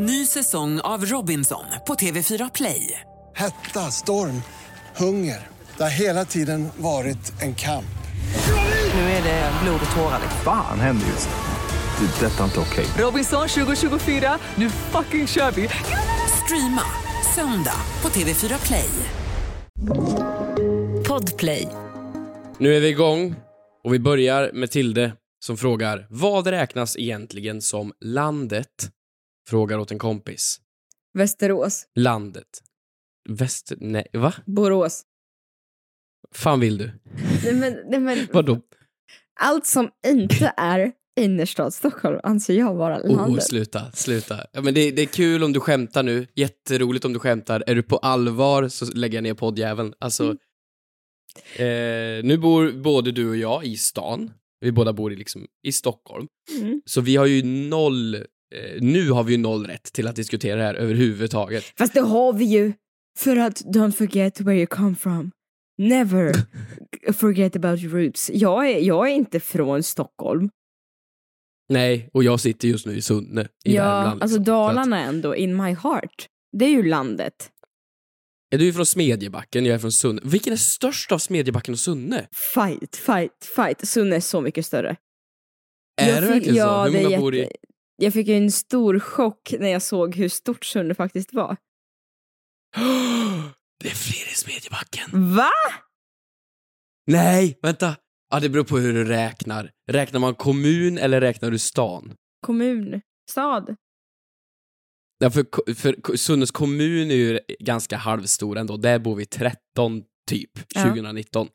Ny säsong av Robinson på TV4 Play. Hetta, storm, hunger. Det har hela tiden varit en kamp. Nu är det blod och tårar. Fan händer just nu. Det. är Detta är inte okej. Robinson 2024, nu fucking kör vi! Streama söndag på TV4 Play. Podplay. Nu är vi igång och vi börjar med Tilde som frågar vad räknas egentligen som landet? Frågar åt en kompis. Västerås. Landet. Väster... Nej, va? Borås. fan vill du? Nej men, nej men Vadå? allt som inte är innerstad Stockholm anser jag vara Oh, landet. sluta, sluta. Ja, men det, det är kul om du skämtar nu. Jätteroligt om du skämtar. Är du på allvar så lägger jag ner poddjäveln. Alltså, eh, nu bor både du och jag i stan. Vi båda bor i, liksom, i Stockholm. Mm. Så vi har ju noll, nu har vi ju noll rätt till att diskutera det här överhuvudtaget. Fast det har vi ju. För att don't forget where you come from. Never forget about your roots. Jag är, jag är inte från Stockholm. Nej, och jag sitter just nu i Sunne i ja, Värmland. alltså liksom. Så Dalarna är ändå in my heart. Det är ju landet. Att, är du är från Smedjebacken, jag är från Sunne. Vilken är störst av Smedjebacken och Sunne? Fight, fight, fight. Sunne är så mycket större. Är Jag det verkligen ja, så? Hur det är många bor i... Jag fick ju en stor chock när jag såg hur stort Sunne faktiskt var. Det är fler i Smedjebacken. Va? Nej, vänta. Ja, det beror på hur du räknar. Räknar man kommun eller räknar du stan? Kommun? Stad? Ja, för, för Sunnes kommun är ju ganska halvstor ändå. Där bor vi 13 typ, Ja. 2019.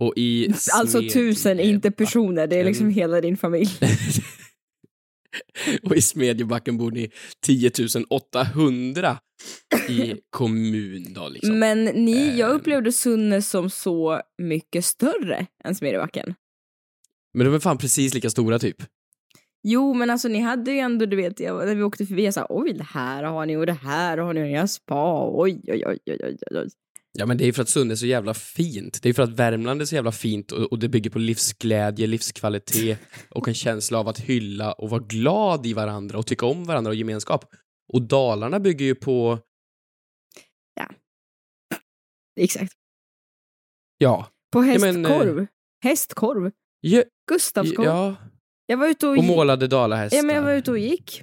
Och i Alltså tusen, inte personer. Det är liksom Smedjebacken- hela din familj. och i Smedjebacken bor ni 10 800 i kommun då liksom. Men ni, jag Ehm. upplevde Sunne som så mycket större än Smedjebacken. Men de är fan precis lika stora typ. Jo, men alltså ni hade ju ändå, du vet, jag, när vi åkte förbi, jag sa oj, det här har ni och det här har ni och ni har spa, oj, oj, oj, oj, oj, oj. Ja men det är ju för att Sunne är så jävla fint. Det är för att Värmland är så jävla fint och, och det bygger på livsglädje, livskvalitet och en känsla av att hylla och vara glad i varandra och tycka om varandra och gemenskap. Och Dalarna bygger ju på, Exakt. ja, På Ja, men, eh, hästkorv. Hästkorv. ja, Gustavskorv. ja Jag var ute och, och målade dalahästar. Ja, men jag var ute och gick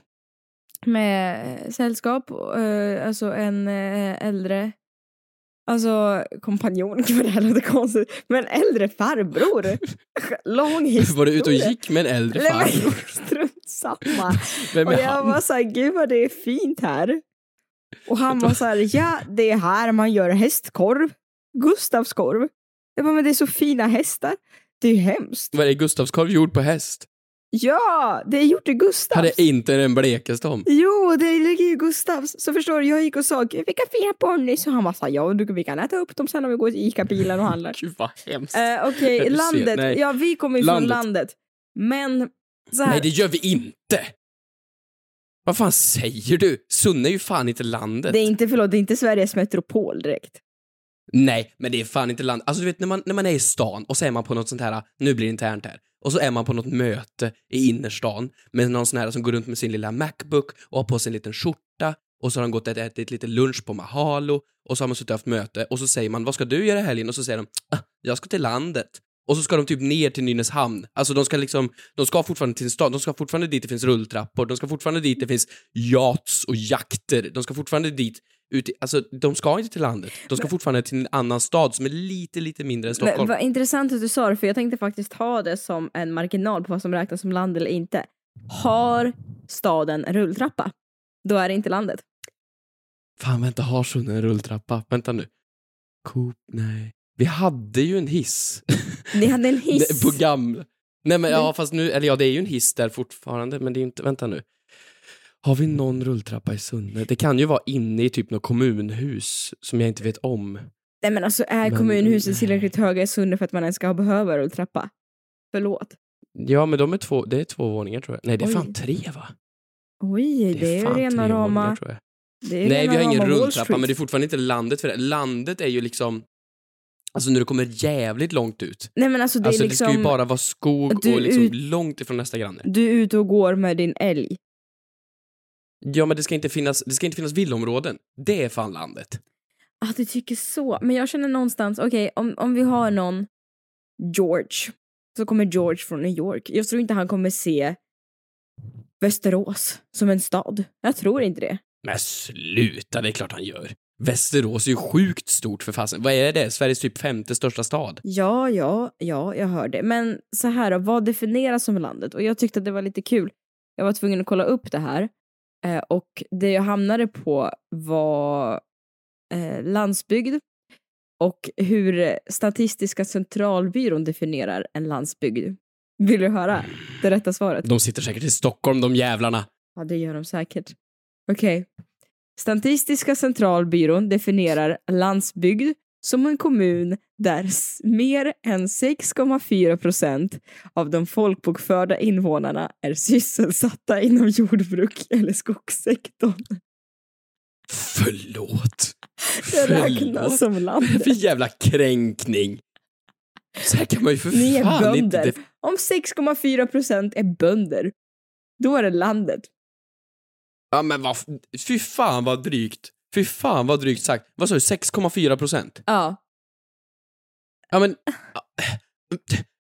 med sällskap, eh, alltså en eh, äldre Alltså kompanjon, gud det här låter konstigt, men äldre farbror. Lång historia. Var du ute och gick med en äldre farbror? Strunt samma. Vem Och är jag han? var såhär, gud vad det är fint här. Och han var såhär, ja det är här man gör hästkorv. Gustavskorv. Jag bara, men det är så fina hästar. Det är ju hemskt. Vad är Gustavskorv gjord på häst? Ja, det är gjort i Gustavs. Hade inte den blekaste om. Jo, det ligger i Gustavs. Så förstår du, jag gick och sa, vilka fina ponnys. Och han bara, sa, ja du, vi kan äta upp dem sen om vi går till ICA-bilen och handlar. Gud vad hemskt. Eh, Okej, ser, landet. nej. Ja, vi kommer ju från Landet. landet. Men så här, Nej det gör vi inte! Vad fan säger du? Sunne är ju fan inte landet. det är inte, förlåt, det är inte Sveriges metropol direkt. Nej, men det är fan inte land. Alltså du vet när man, när man är i stan och så är man på något sånt här, nu blir det internt här, och så är man på något möte i innerstan med någon sån här som går runt med sin lilla Macbook och har på sig en liten skjorta och så har de gått och ätit lite lunch på Mahalo och så har man suttit och haft möte och så säger man vad ska du göra i helgen? Och så säger de ah, jag ska till landet. Och så ska de typ ner till Nynäshamn. Alltså de ska liksom, de ska fortfarande till en stad, de ska fortfarande dit det finns rulltrappor, de ska fortfarande dit det finns yachts och jakter, de ska fortfarande dit ut, alltså de ska inte till landet, de ska fortfarande till en annan stad som är lite, lite mindre än Men Stockholm. vad intressant att du sa det, för jag tänkte faktiskt ha det som en marginal på vad som räknas som land eller inte. Har staden en rulltrappa, då är det inte landet. Fan vänta, har Sunne en rulltrappa? Vänta nu. Coop, nej. Vi hade ju en hiss. Ni hade en hiss. På gamla. Nej men ja, Men- fast nu, eller ja det är ju en hiss där fortfarande, men det är inte, vänta nu. Har vi någon rulltrappa i Sunne? Det kan ju vara inne i typ något kommunhus som jag inte vet om. Nej men alltså är Men- kommunhuset tillräckligt höga i Sunne för att man ens ska behöva rulltrappa? Förlåt. Ja men de är två, det är två våningar tror jag. Nej det är Oj. fan tre va? Oj, det är, ju fan rena rama... Det är Nej vi har ingen rulltrappa men det är fortfarande inte landet för det. Landet är ju liksom, alltså när du kommer jävligt långt ut. Nej men alltså det alltså är det liksom... ska ju bara vara skog och liksom ut- långt ifrån nästa granne. Du är ute och går med din älg. Ja, men det ska inte finnas, det ska inte finnas villaområden. Det är fan landet. Ah, du tycker så. Men jag känner någonstans, okej, om, om vi har någon George, så kommer George från New York. Jag tror inte han kommer se Västerås som en stad. Jag tror inte det. Men sluta, det är klart han gör. Västerås är ju sjukt stort för fasen. Vad är det? Sveriges typ femte största stad? Ja, ja, ja, jag hör det. Men så här då, vad definieras som landet? Och jag tyckte att det var lite kul. Jag var tvungen att kolla upp det här. Eh, och det jag hamnade på var eh, landsbygd och hur Statistiska centralbyrån definierar en landsbygd. Vill du höra det rätta svaret? De sitter säkert i Stockholm, de jävlarna. Ja, det gör de säkert. Okej. Statistiska centralbyrån definierar landsbygd som en kommun där mer än 6,4 procent av de folkbokförda invånarna är sysselsatta inom jordbruk eller skogssektorn. Förlåt. Det räknas som Vad är landet. det för jävla kränkning? Så här kan man ju för Ni är fan inte... bönder. def- Om 6,4 procent är bönder, då är det landet. Ja men vad... Fy fan vad drygt. Fy fan vad drygt sagt. Vad sa du? 6,4 procent? Ja. Ja men...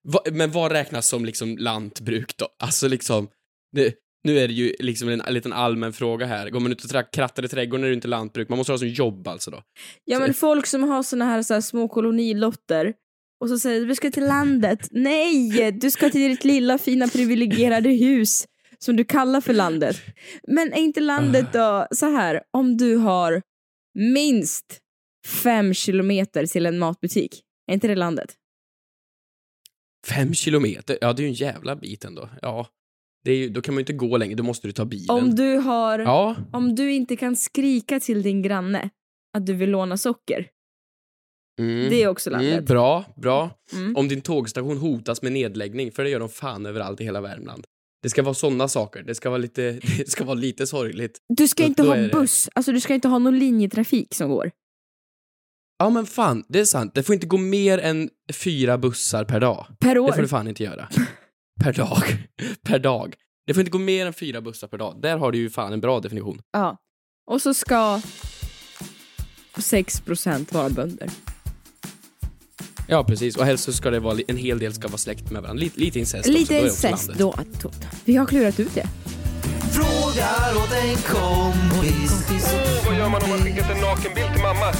Va- Men vad räknas som liksom lantbruk då? Alltså liksom... Det, nu är det ju liksom en, en liten allmän fråga här. Går man ut och krattar i trädgården är det inte lantbruk. Man måste ha som jobb alltså då. Ja men folk som har såna här, så här små kolonilotter och så säger du ska till landet. Nej, du ska till ditt lilla fina privilegierade hus som du kallar för landet. Men är inte landet då så här om du har minst fem kilometer till en matbutik? Är inte det landet? Fem kilometer? Ja, det är ju en jävla bit ändå. Ja. Det är ju, då kan man ju inte gå längre, då måste du ta bilen. Om du har, Ja, om du inte kan skrika till din granne att du vill låna socker. mm. Det är också landet. Mm, bra, bra. Mm. Om din tågstation hotas med nedläggning, för det gör de fan överallt i hela Värmland. Det ska vara sådana saker. Det ska vara lite, det ska vara lite sorgligt. Du ska Då- inte då ha det- buss, alltså du ska inte ha någon linjetrafik som går. Ja men fan, det är sant. Det får inte gå mer än fyra bussar per dag. Per år. Det får det fan inte göra. Per dag. Per dag. Det får inte gå mer än fyra bussar per dag. Där har du ju fan en bra definition. Ja. Och så ska 6% vara bönder. Ja, precis. Och helst så ska det vara, en hel del ska vara släkt med varandra. Lite, lite incest Lite också incest då. då- Vi har klurat ut det. Frågar åt en kompis. Vad gör man om man skickat en nakenbild till mamma?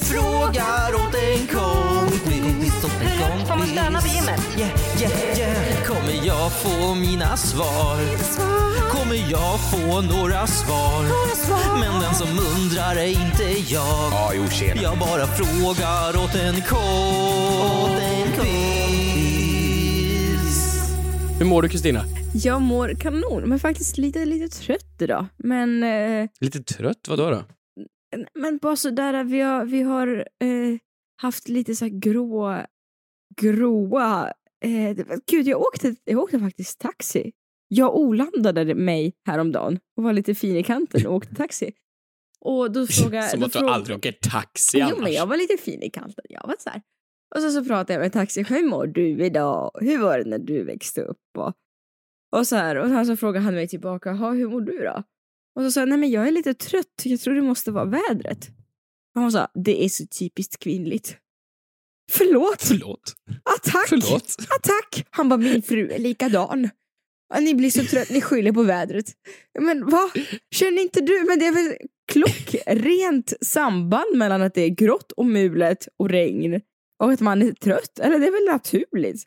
Frågar åt en kompis. Åt en kompis. Får man stöna på gymmet? Yeah, yeah, yeah. Kommer jag få mina svar? Kommer jag få några svar? Men den som undrar är inte jag. Ja, jo, tjena. Jag bara frågar åt en kompis. Hur mår du Kristina? Jag mår kanon, men faktiskt lite, lite trött idag. Men, eh, Lite trött? Vadå då? men bara sådär, vi har, vi har eh, haft lite så här grå, gråa... Eh, gud, jag åkte, jag åkte faktiskt taxi. Jag olandade mig häromdagen och var lite fin i kanten och åkte taxi. Och då frågade Som då att du fråga- aldrig åker taxi Jo, annars. men jag var lite fin i kanten. Jag var så här. Och så, så pratade jag med taxin. Hur mår du idag? Hur var det när du växte upp? Och, och så här. Och sen så frågade han mig tillbaka. "Ha, Hur mår du då? Och så sa jag, nej men jag är lite trött. Jag tror det måste vara vädret. Och hon sa, det är så typiskt kvinnligt. Förlåt? Förlåt. Attack! Förlåt. Attack! Han bara, min fru är likadan. Ni blir så trött, ni skyller på vädret. Men va? Känner inte du? Men det är väl klockrent samband mellan att det är grått och mulet och regn och att man är trött? Eller det är väl naturligt?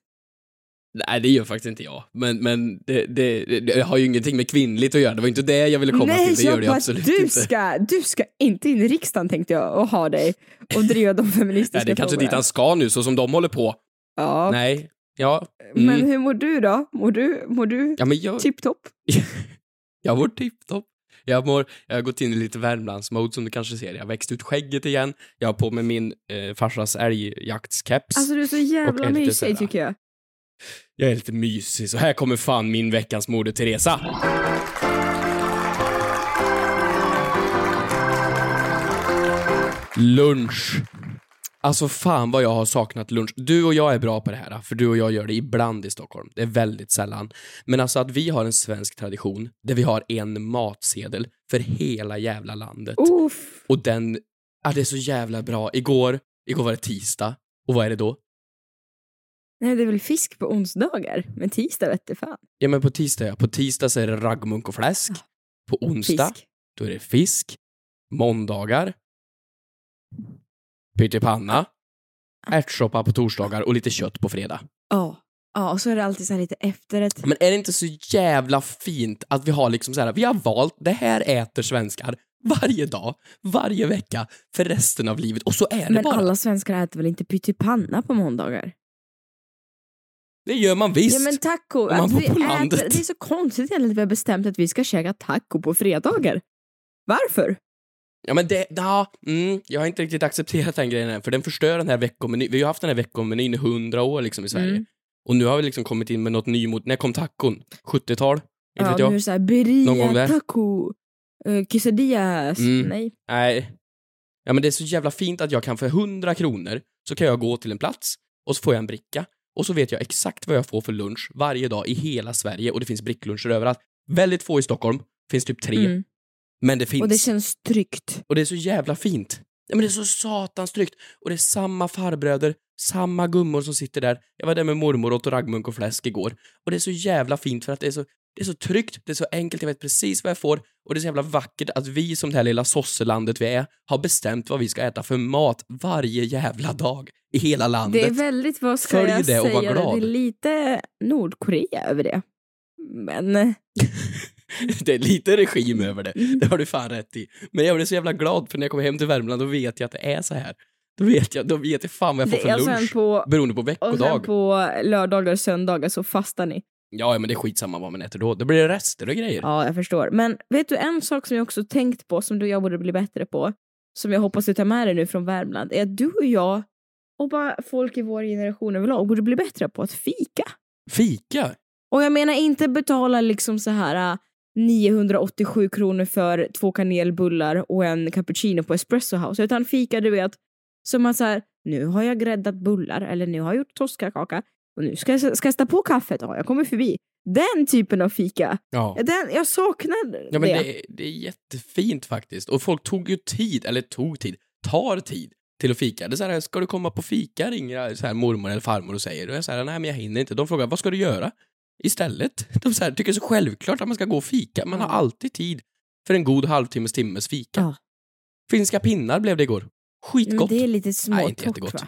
Nej, det gör faktiskt inte jag. Men, men det, det, det, har ju ingenting med kvinnligt att göra. Det var inte det jag ville komma Nej, till. Det gör det absolut du inte. ska, du ska inte in i riksdagen tänkte jag och ha dig och driva de feministiska Nej, det är kanske dit han ska nu, så som de håller på. Ja, Nej. Ja. Mm. men hur mår du då? Mår du, mår du ja jag, tipptopp? jag mår tipptopp. Jag, mår, jag har gått in i lite Värmlandsmode som du kanske ser. Jag har växt ut skägget igen. Jag har på mig min eh, farsas älgjaktskeps. Alltså du är så jävla mysig tycker jag. Jag är lite mysig, så här kommer fan min veckans Moder Teresa. Lunch. Alltså fan vad jag har saknat lunch. Du och jag är bra på det här, för du och jag gör det ibland i Stockholm. Det är väldigt sällan. Men alltså att vi har en svensk tradition där vi har en matsedel för hela jävla landet. Uff. Och den, ja det är så jävla bra. Igår, igår var det tisdag. Och vad är det då? Nej, det är väl fisk på onsdagar, men tisdag vette fan. Ja men på tisdag ja. På tisdag så är det raggmunk och fläsk. På onsdag, Fisk. då är det fisk. Måndagar, pyttipanna. Ärtsoppa på torsdagar och lite kött på fredag. Ja. Ja, och så är det alltid så här lite efterrätt. Men är det inte så jävla fint att vi har liksom så här, vi har valt, det här äter svenskar varje dag, varje vecka, för resten av livet. Och så är det Men bara. alla svenskar äter väl inte pyttipanna på måndagar? Det gör man visst. Ja men taco, Om man bor på äter, landet. det är så konstigt egentligen att vi har bestämt att vi ska käka taco på fredagar. Varför? Ja men det, ja, mm, jag har inte riktigt accepterat den grejen än, för den förstör den här veckomenyn. Vi har haft den här veckomenyn i hundra år liksom i Sverige. Mm. Och nu har vi liksom kommit in med något nymot. När kom tacon? 70-tal? Inte Ja, vet nu är jag. det såhär birria, taco, uh, quesadillas. Mm. Nej. Nej. Ja men det är så jävla fint att jag kan för 100 kronor så kan jag gå till en plats och så får jag en bricka och så vet jag exakt vad jag får för lunch varje dag i hela Sverige och det finns brickluncher överallt. Väldigt få i Stockholm, finns typ tre. Mm. Men det finns. Och det känns tryggt. Och det är så jävla fint. Ja, men det är så satans tryggt. Och det är samma farbröder, samma gummor som sitter där. Jag var där med mormor och åt raggmunk och fläsk igår. Och det är så jävla fint för att det är så, det är så tryggt, det är så enkelt, jag vet precis vad jag får. Och det är så jävla vackert att vi som det här lilla sosselandet vi är, har bestämt vad vi ska äta för mat varje jävla dag i hela landet. Det är väldigt, vad ska Följ jag det och var säga, glad. det är lite Nordkorea över det. Men det är lite regim över det. Mm. Det har du fan rätt i. Men jag blir så jävla glad för när jag kommer hem till Värmland då vet jag att det är så här. Då vet jag, då vet jag fan vad jag får för lunch. på, Beroende på och sen veckodag. på lördagar och söndagar så fastar ni. Ja, men det är skitsamma vad man äter då. Det blir rester och grejer. Ja, jag förstår. Men vet du, en sak som jag också tänkt på, som du och jag borde bli bättre på, som jag hoppas du tar med dig nu från Värmland, är att du och jag, och bara folk i vår generation överlag, borde bli bättre på att fika. Fika? Och jag menar inte betala liksom så här äh, 987 kronor för två kanelbullar och en cappuccino på Espresso House, utan fika du vet, som att så här, nu har jag gräddat bullar, eller nu har jag gjort toscakaka, och nu ska jag, ska jag ställa på kaffet, ja, jag kommer förbi. Den typen av fika, Ja. den, jag saknar Ja, men det. det, det är jättefint faktiskt. Och folk tog ju tid, eller tog tid, tar tid till att fika. Det är så här, ska du komma på fika? Ringer så här mormor eller farmor och säger. Och jag säger, nej men jag hinner inte. De frågar, vad ska du göra? Istället. De så här, tycker det är så självklart att man ska gå och fika. Man har alltid tid för en god halvtimmes timmes fika. Ja. Finska pinnar blev det igår. Men Skitgott. det är lite Nej, småtorrt inte jättegott. va?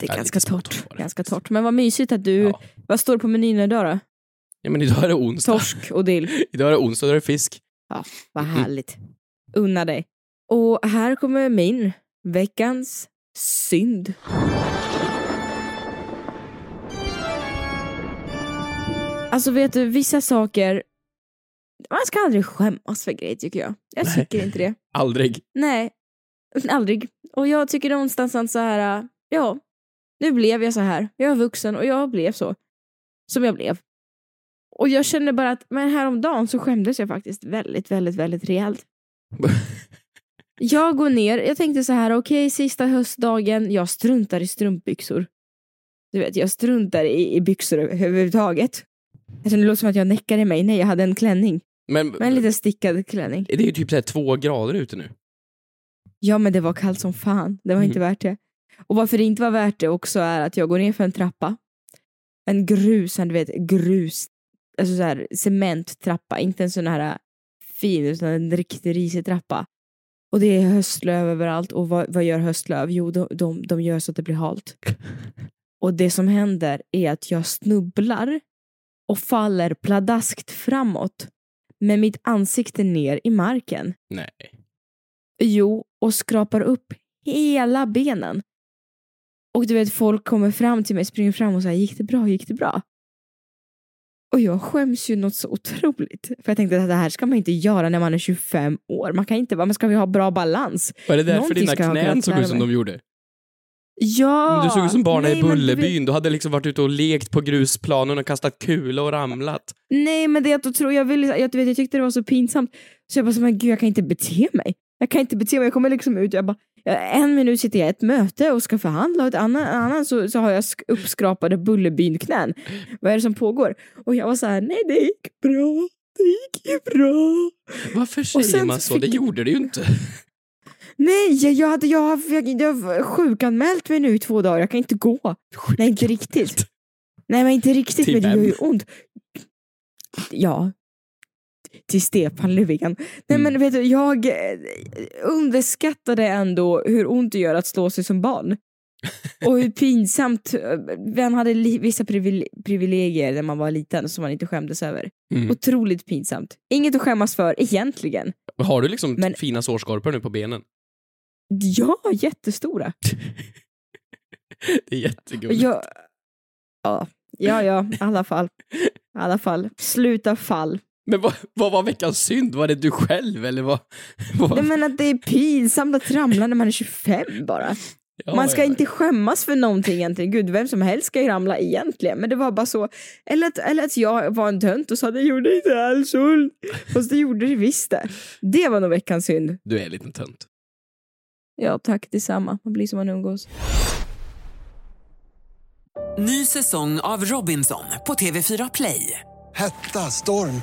Det är Ja, ganska torrt. det Ganska torrt. Men vad mysigt att du... Ja. Vad står på menyn idag då? ja, men idag är det onsdag. Torsk och dill. Idag är det onsdag, då är det fisk. Vad Mm. härligt. Unna dig. Och här kommer min veckans synd. Alltså vet du, vissa saker... Man ska aldrig skämmas för grejer tycker jag. Jag Nej. tycker inte det. Aldrig. Nej, aldrig. Och jag tycker någonstans så här, ja, nu blev jag så här. Jag är vuxen och jag blev så. Som jag blev. Och jag känner bara att, men häromdagen så skämdes jag faktiskt väldigt, väldigt, väldigt rejält. Jag går ner, jag tänkte så här, okej, sista höstdagen, jag struntar i strumpbyxor. Du vet, jag struntar i, i byxor överhuvudtaget. Alltså, det låter som att jag näckar i mig. Nej, jag hade en klänning. Men, Men en liten stickad klänning. det är ju typ så här två grader ute nu. Ja, men det var kallt som fan. Det var Mm. inte värt det. Och varför det inte var värt det också är att jag går ner för en trappa. En grus, du vet, grus, alltså så här cementtrappa, inte en sån här fin utan en riktigt risig trappa. Och det är höstlöv överallt och vad, vad gör höstlöv? Jo, de, de, de gör så att det blir halt. Och det som händer är att jag snubblar och faller pladaskt framåt med mitt ansikte ner i marken. Nej. Jo, och skrapar upp hela benen. Och du vet, folk kommer fram till mig, springer fram och säger gick det bra, gick det bra? Och jag skäms ju något så otroligt. För jag tänkte att det här ska man inte göra när man är 25 år. Man kan inte, man ska vi ha bra balans? Var det därför dina jag knän såg ut som de gjorde? Ja! Men du såg ut som barnen i Bullerbyn. Du hade liksom varit ute och lekt på grusplanen och kastat kula och ramlat. Nej, men det då tror jag, ville, jag, vet, jag tyckte det var så pinsamt. Så jag bara, så, men gud, jag kan inte bete mig. Jag kan inte bete mig, jag kommer liksom ut jag bara, en minut sitter jag i ett möte och ska förhandla och ett annan, annan så, så har jag sk- uppskrapade bullerbyn-knän. Vad är det som pågår? Och jag var så här, nej det gick bra, det gick ju bra. Varför säger man så? Det fick- gjorde det ju inte. Nej, jag, hade, jag, har- jag, jag har sjukanmält mig nu i två dagar, jag kan inte gå. Nej, inte riktigt. Nej, men inte riktigt, Till men det gör ju ont. Ja, till Stefan Löfven. Nej, Mm. men vet du, jag eh, underskattade ändå hur ont det gör att slå sig som barn. Och hur pinsamt, eh, vem hade vissa privile, privilegier när man var liten som man inte skämdes över. Mm. Otroligt pinsamt. Inget att skämmas för egentligen. Har du liksom Men- fina sårskorpor nu på benen? Ja, jättestora. Det är jättegulligt. Jag, ja, ja, ja, i alla fall. I alla fall. Sluta fall. Men vad, vad var veckans synd? Var det du själv eller vad? vad? Nej men att det är pinsamt att ramla när man är 25 bara. Ja, Man ska ja. inte skämmas för någonting egentligen. Gud, vem som helst ska ju ramla egentligen. Men det var bara så. Eller att, eller att jag var en tönt och sa det gjorde inte alls ont. Fast det gjorde det visst det. Det var nog veckans synd. Du är en liten tönt. Ja, tack detsamma. Man blir som man umgås. Ny säsong av Robinson på TV4 Play. Hetta, storm,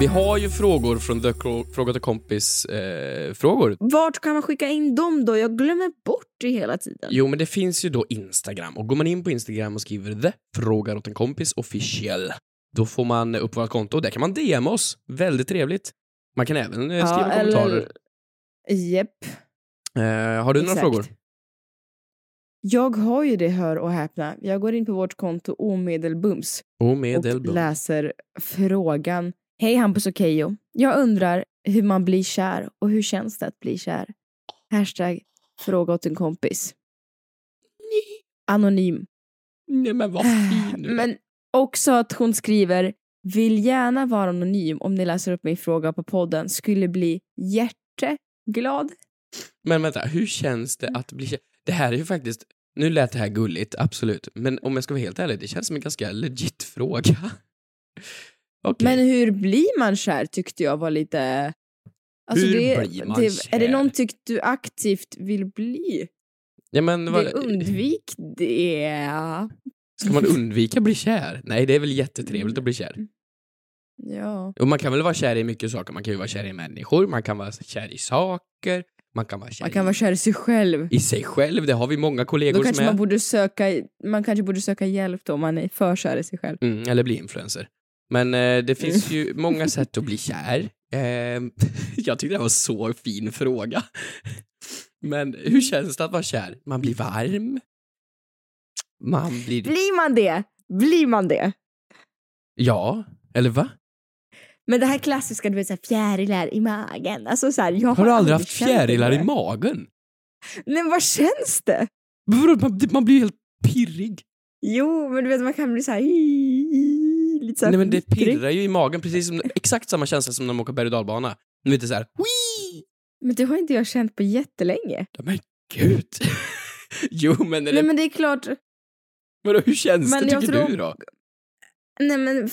Vi har ju frågor från The Fråga till kompis eh, frågor. Vart kan man skicka in dem då? Jag glömmer bort det hela tiden. Jo, men det finns ju då Instagram och går man in på Instagram och skriver the frågar åt en kompis official, då får man upp vårt konto och där kan man DM oss. Väldigt trevligt. Man kan även eh, skriva kommentarer. Japp. Eh, har du några Exakt. frågor? Jag har ju det, hör och häpna. Jag går in på vårt konto omedelbums och Omedelbart. läser frågan. Hej Hampus och Keyyo. Jag undrar hur man blir kär och hur känns det att bli kär? Hashtag fråga åt en kompis. Anonym. Nej, men vad fin du. Men också att hon skriver vill gärna vara anonym om ni läser upp min fråga på podden. Skulle bli hjärteglad. Men vänta, hur känns det att bli kär? Det här är ju faktiskt, nu lät det här gulligt, absolut, men om jag ska vara helt ärlig, det känns som en ganska legit fråga. Okej. Men hur blir man kär tyckte jag var lite... Alltså Hur det, blir man det, Är det kär? någonting du aktivt vill bli? ja, men, Det undvik det. ska man undvika att bli kär? Nej, det är väl jättetrevligt att bli kär. Ja. Och man kan väl vara kär i mycket saker, man kan ju vara kär i människor, man kan vara kär i saker, man kan vara kär Man kan vara kär i sig själv. i, i sig själv, det har vi många kollegor Då kanske som är. man borde, söka, man kanske borde söka hjälp då om man är för kär i sig själv. Mm, eller bli influencer. Men eh, det finns ju många sätt att bli kär. Eh, jag tyckte det var en så fin fråga. Men hur känns det att vara kär? Man blir varm. Man blir... Blir man det? Blir man det? Ja, eller va? Men det här klassiska, du vet såhär fjärilar i magen. Alltså så här, jag Har du aldrig haft fjärilar i magen? Men vad känns det? Man, blir helt pirrig. Jo, men du vet man kan bli såhär... Lite såhär Nej men det pirrar ju i magen, precis som, exakt samma känsla som när man åker berg och dalbana. Det såhär, Wii! Men det har inte jag känt på jättelänge. Men gud. jo men, är det, Nej men det är klart, vadå, hur känns men det tycker tror- du då? nej men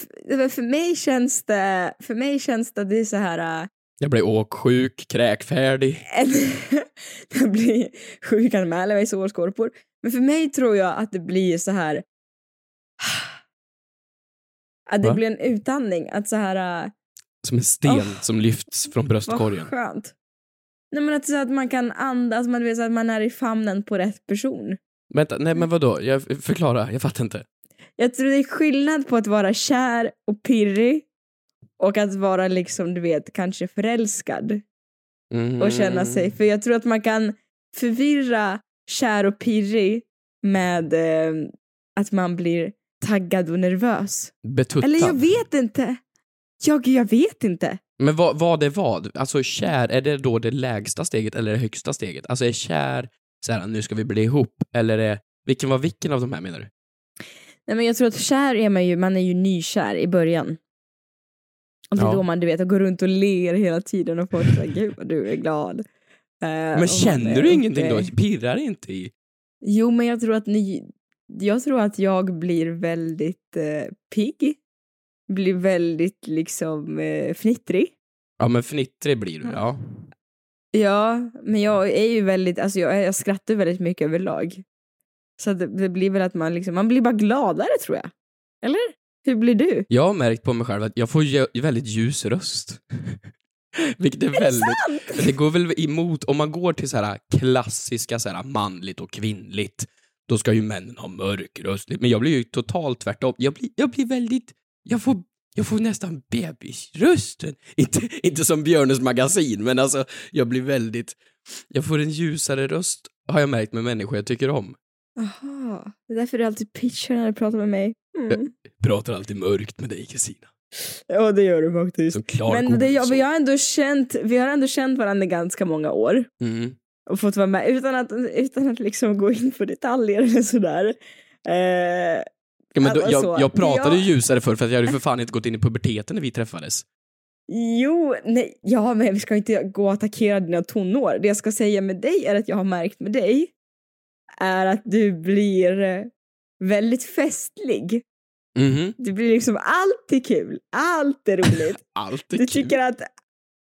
för mig känns det, för mig känns det, det är så här... äh, Jag blir åksjuk, kräkfärdig. jag blir sjukanmäld mig sårskorpor. Men för mig tror jag att det blir så här... Att det Va? blir en utandning, att så här... äh, Som en sten Åh, som lyfts från Vad bröstkorgen. skönt. Nej men att, så att man kan andas, man vet så att man är i famnen på rätt person. Vänta, nej men vadå? Jag, förklara, jag fattar inte. Jag tror det är skillnad på att vara kär och pirrig och att vara liksom, du vet, kanske förälskad Mm. och känna sig, för jag tror att man kan förvirra kär och pirrig med eh, att man blir taggad och nervös. Betuttad. Eller jag vet inte. Jag, jag vet inte. Men vad, vad är vad? Alltså kär, är det då det lägsta steget eller det högsta steget? Alltså är kär så här, nu ska vi bli ihop, eller är, vilken var vilken av de här menar du? Nej, men jag tror att kär är man ju, man är ju nykär i början. Och det är Ja. då man du vet, går runt och ler hela tiden och folk säger gud vad du är glad. Och Men känner du ingenting då? Pirrar inte i? Jo men jag tror att ni, jag tror att jag blir väldigt eh, pigg. Blir väldigt liksom eh, fnittrig. Ja men fnittrig blir du, ja. Ja, men jag är ju väldigt, alltså jag, jag skrattar väldigt mycket överlag. Så det, det blir väl att man liksom, man blir bara gladare tror jag. Eller? Hur blir du? Jag har märkt på mig själv att jag får ju väldigt ljus röst. Vilket är, väldigt... Det går väl emot, om man går till så här klassiska så här manligt och kvinnligt, då ska ju männen ha mörk röst. Men jag blir ju totalt tvärtom. Jag blir, jag blir väldigt, jag får, jag får nästan bebisrösten. Inte, inte som Björnes magasin, men alltså jag blir väldigt, jag får en ljusare röst, har jag märkt med människor jag tycker om. Jaha, det är därför du alltid pitchar när du pratar med mig. Mm. Pratar alltid mörkt med dig Kristina. Ja, det gör du faktiskt. Men det, ja, godis. vi, har ändå känt, vi har ändå känt varandra ganska många år. Mm. Och fått vara med utan att, utan att liksom gå in på detaljer eller sådär. Eh, Ja, men då, alltså, jag, jag pratade jag- ju ljusare förr för att jag hade ju för fan inte gått in i puberteten när vi träffades. Jo, nej, ja men vi ska inte gå och attackera dina tonår. Det jag ska säga med dig är att jag har märkt med dig är att du blir eh, väldigt festlig. Mhm. Det blir liksom alltid kul, allt är roligt. Allt är Du kul. tycker att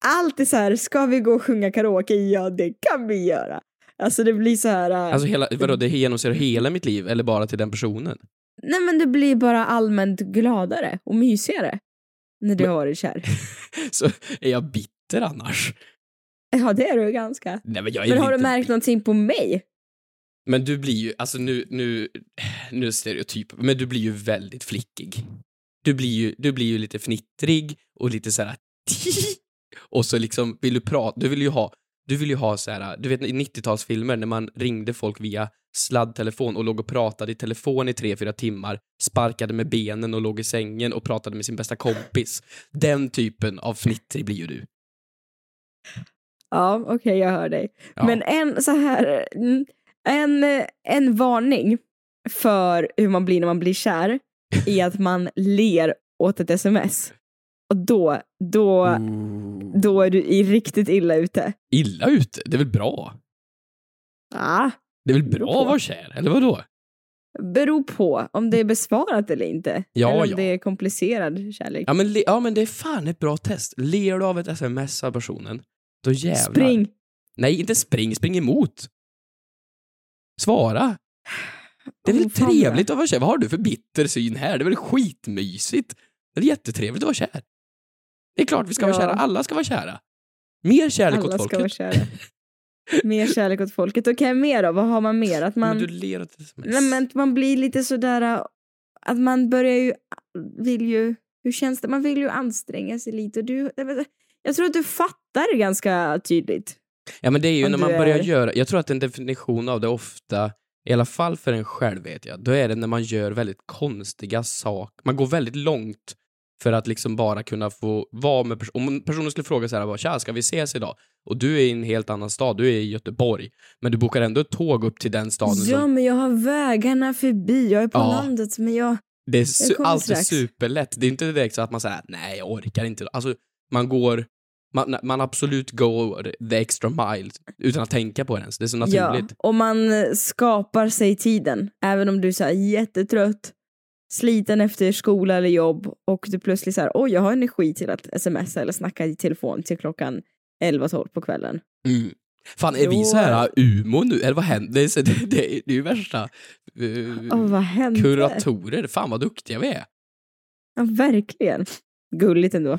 allt är så här, ska vi gå och sjunga karaoke? Ja, det kan vi göra. Alltså det blir så här... eh, Alltså hela, vadå, det genomsyrar hela mitt liv eller bara till den personen? Nej men det blir bara allmänt gladare och mysigare när du Men- har varit kär. Så är jag bitter annars? Ja det är du ganska. Nej men Men har du märkt någonting på mig? Men du blir ju, alltså nu, nu, nu stereotyp, men du blir ju väldigt flickig. Du blir ju, du blir ju lite fnittrig och lite så här och så liksom vill du prata, du vill ju ha, du vill ju ha så här, du vet i 90-talsfilmer när man ringde folk via sladdtelefon och låg och pratade i telefon i tre, fyra timmar, sparkade med benen och låg i sängen och pratade med sin bästa kompis. Den typen av fnittrig blir ju du. Ja okej jag hör dig. Ja. Men en så här, mm, en, en varning för hur man blir när man blir kär är att man ler åt ett sms. Och då, då, Mm. då är du i riktigt illa ute. Illa ute, det är väl bra? Ah, Det är väl bra att vara kär, eller vadå? beror på om det är besvarat eller inte. Ja, eller om ja. det är komplicerad kärlek. Ja men, ja men det är fan ett bra test. Ler du av ett sms av personen, då jävlar. Spring! Nej, inte spring, spring emot. Svara. Det är väl trevligt att vara kär? Vad har du för bitter syn här? Det är väl skitmysigt? Det är jättetrevligt att vara kär. Det är klart vi ska vara Ja. kära, alla ska vara kära. Mer kärlek Alla åt ska folket. vara kära. Mer kärlek åt folket. Okej, mer då? Vad har man mer? Att man, Men du ler åt nej, men man blir lite sådär, äh, att man börjar ju, vill ju, hur känns det? Man vill ju anstränga sig lite och du, jag tror att du fattar ganska tydligt. Ja men det är ju när man börjar är- göra, jag tror att en definition av det ofta, i alla fall för en själv vet jag, då är det när man gör väldigt konstiga saker, man går väldigt långt för att liksom bara kunna få vara med personen. Om personen skulle fråga så här, tja, ska vi ses idag? Och du är i en helt annan stad, du är i Göteborg, men du bokar ändå ett tåg upp till den staden Ja, som, men jag har vägarna förbi, jag är på Ja. landet, men jag... det är su- alltid strax. superlätt. Det är inte direkt så att man säger, nej jag orkar inte. Alltså, man går, man, man absolut går the extra mile utan att tänka på det ens. Det är så naturligt. Ja, och man skapar sig tiden, även om du är så här jättetrött, sliten efter skola eller jobb och du plötsligt så här, oj jag har energi till att smsa eller snacka i telefon till klockan 11-12 på kvällen. Mm. Fan, är vi Då- så här UMO nu? Eller vad händer? Det det, det, det är ju värsta uh, Åh, vad hände? kuratorer. Fan vad duktiga vi är. Ja, verkligen. Gulligt ändå.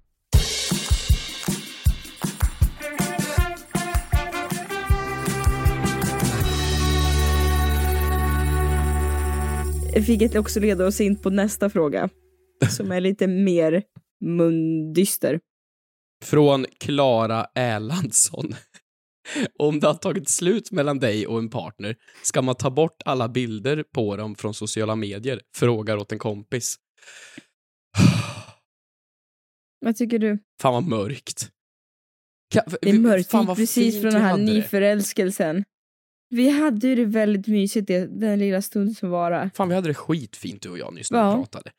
Vilket också leder oss in på nästa fråga. Som är lite mer mundyster. Från Klara Erlandsson. Om det har tagit slut mellan dig och en partner, ska man ta bort alla bilder på dem från sociala medier? Frågar åt en kompis. Vad tycker du? Fan vad mörkt. Ka- Det är mörkt, fan vad precis från den här nyförälskelsen. Vi hade ju det väldigt mysigt det, den lilla stund som var. Fan, vi hade det skitfint du och jag nyss när Ja. vi pratade.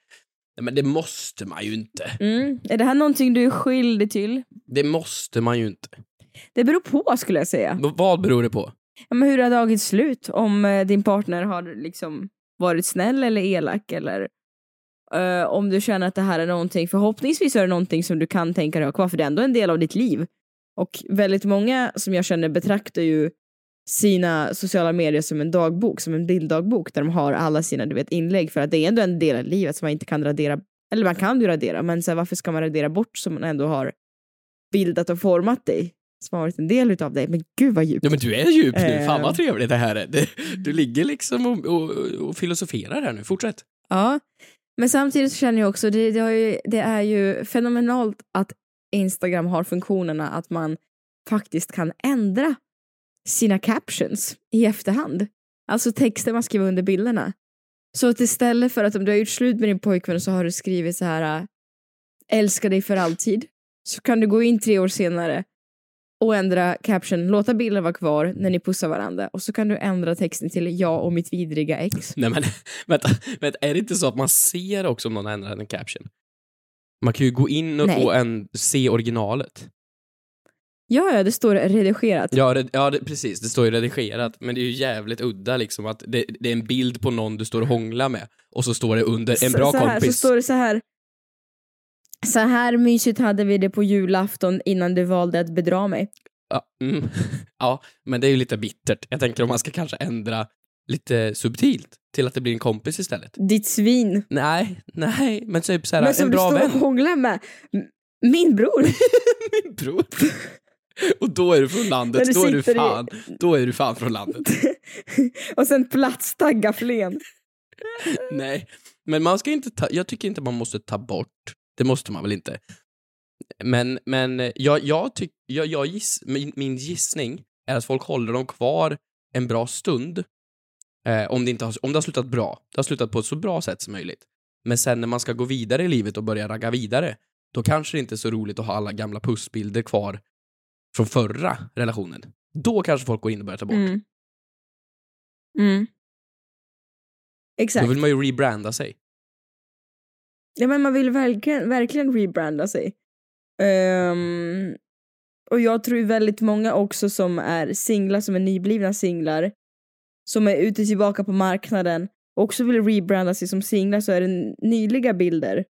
Nej, men det måste man ju inte. Mm. Är det här någonting du är skyldig till? Det måste man ju inte. Det beror på skulle jag säga. V- vad beror det på? Ja, men hur har tagit slut? Om eh, din partner har liksom varit snäll eller elak eller eh, om du känner att det här är någonting, förhoppningsvis är det någonting som du kan tänka dig ha kvar för det är ändå en del av ditt liv. Och väldigt många som jag känner betraktar ju sina sociala medier som en dagbok, som en bilddagbok där de har alla sina du vet, inlägg för att det är ändå en del av livet som man inte kan radera, eller man kan ju radera men så här, varför ska man radera bort som man ändå har bildat och format dig? Som har varit en del utav dig. Men gud vad djupt. Ja men du är djup nu, Eh. fan vad trevligt det här är. Det, du ligger liksom och, och, och filosoferar här nu, fortsätt. Ja, men samtidigt så känner jag också, det, det, ju, det är ju fenomenalt att Instagram har funktionerna att man faktiskt kan ändra sina captions i efterhand. Alltså texter man skriver under bilderna. Så att istället för att om du har gjort slut med din pojkvän så har du skrivit så här äh, älskar dig för alltid så kan du gå in tre år senare och ändra caption, låta bilden vara kvar när ni pussar varandra och så kan du ändra texten till jag och mitt vidriga ex. Nej men, vänta, vänta, är det inte så att man ser också om någon har ändrat en caption? Man kan ju gå in och, och en, se originalet. Ja, ja, det står redigerat. Ja, det, ja det, precis, det står ju redigerat, men det är ju jävligt udda liksom att det, det är en bild på någon du står och hånglar med och så står det under en Så- bra så här, kompis. Så står det så här. Så här mysigt hade vi det på julafton innan du valde att bedra mig. Ja, mm. ja, men det är ju lite bittert. Jag tänker om man ska kanske ändra lite subtilt till att det blir en kompis istället. Ditt svin. Nej, nej, men typ såhär, Men som en du bra står och vän. hånglar med. Min bror. Min bror. Och då är du från landet, du då är du sitter i- fan, då är du fan från landet. och sen platstagga flen. Nej, men man ska inte ta, jag tycker inte man måste ta bort, det måste man väl inte. Men, men jag, jag tycker, jag, jag giss, min, min gissning är att folk håller dem kvar en bra stund. Eh, om, det inte har, om det har slutat bra. Det har slutat på ett så bra sätt som möjligt. Men sen när man ska gå vidare i livet och börja ragga vidare, då kanske det inte är så roligt att ha alla gamla pussbilder kvar från förra relationen. Då kanske folk går in och börjar ta bort. Mm. Mm. Exakt. Då vill man ju rebranda sig. Ja, men man vill verkligen, verkligen rebranda sig. Ehm, och jag tror väldigt många också som är singlar, som är nyblivna singlar, som är ute tillbaka på marknaden, också vill rebranda sig som singlar så är det nyliga bilder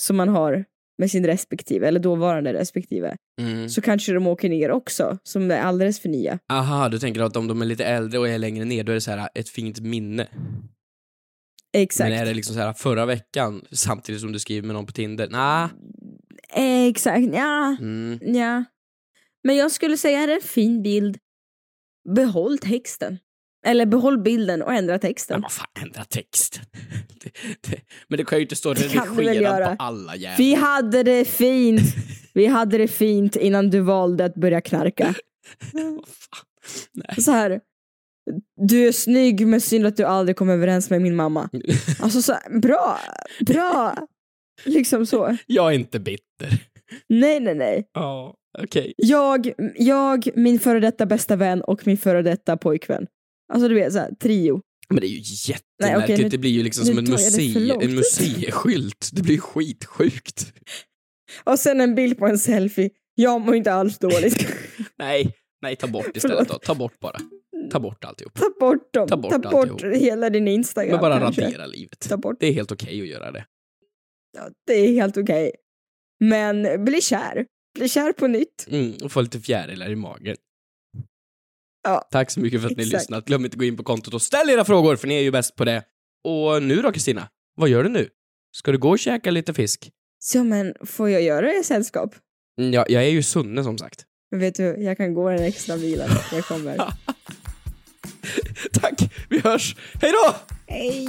som man har med sin respektive, eller dåvarande respektive, Mm. så kanske de åker ner också, som är alldeles för nya. Aha, du tänker att om de är lite äldre och är längre ner, då är det så här ett fint minne. Exakt. Men är det liksom så här förra veckan, samtidigt som du skriver med någon på Tinder? Nah. Exakt, ja. Mm. ja. Men jag skulle säga är det en fin bild, behåll texten. Eller behåll bilden och ändra texten. Men vad fan, ändra texten. det, det, men det kan ju inte stå göra. på alla jävla... Vi hade det fint. Vi hade det fint innan du valde att börja knarka. Så här. Du är snygg men synd att du aldrig kom överens med min mamma. Alltså så här, bra, bra. Liksom så. Jag är inte bitter. Nej, nej, nej. Ja, okej. Jag, jag, min före detta bästa vän och min före detta pojkvän. Alltså du vet, så här, trio. Men det är ju Nej, jättemärkligt. okej, nu- det blir ju liksom som en, musei, en museiskylt. Det blir ju skitsjukt. Och sen en bild på en selfie Jag mår inte alls dåligt. Nej, nej, ta bort istället då. Ta bort bara. Ta bort alltihop. Ta bort dem. Ta bort Ta bort alltihop. hela din Instagram. Men bara kanske. radera livet. Ta bort. Det är helt okej att göra det. Ja, det är helt okej. Men bli kär. Bli kär på nytt. Mm, och få lite fjärilar i magen. Ja. Tack så mycket för att ni Exakt. lyssnat. Glöm inte att gå in på kontot och ställ era frågor, för ni är ju bäst på det. Och nu då, Kristina? Vad gör du nu? Ska du gå och käka lite fisk? Så men, får jag göra det i sällskap? Mm, Ja, jag är ju Sunne som sagt. Men vet du, jag kan gå den extra milen. Jag kommer. Tack, vi hörs. Hej då! Hej!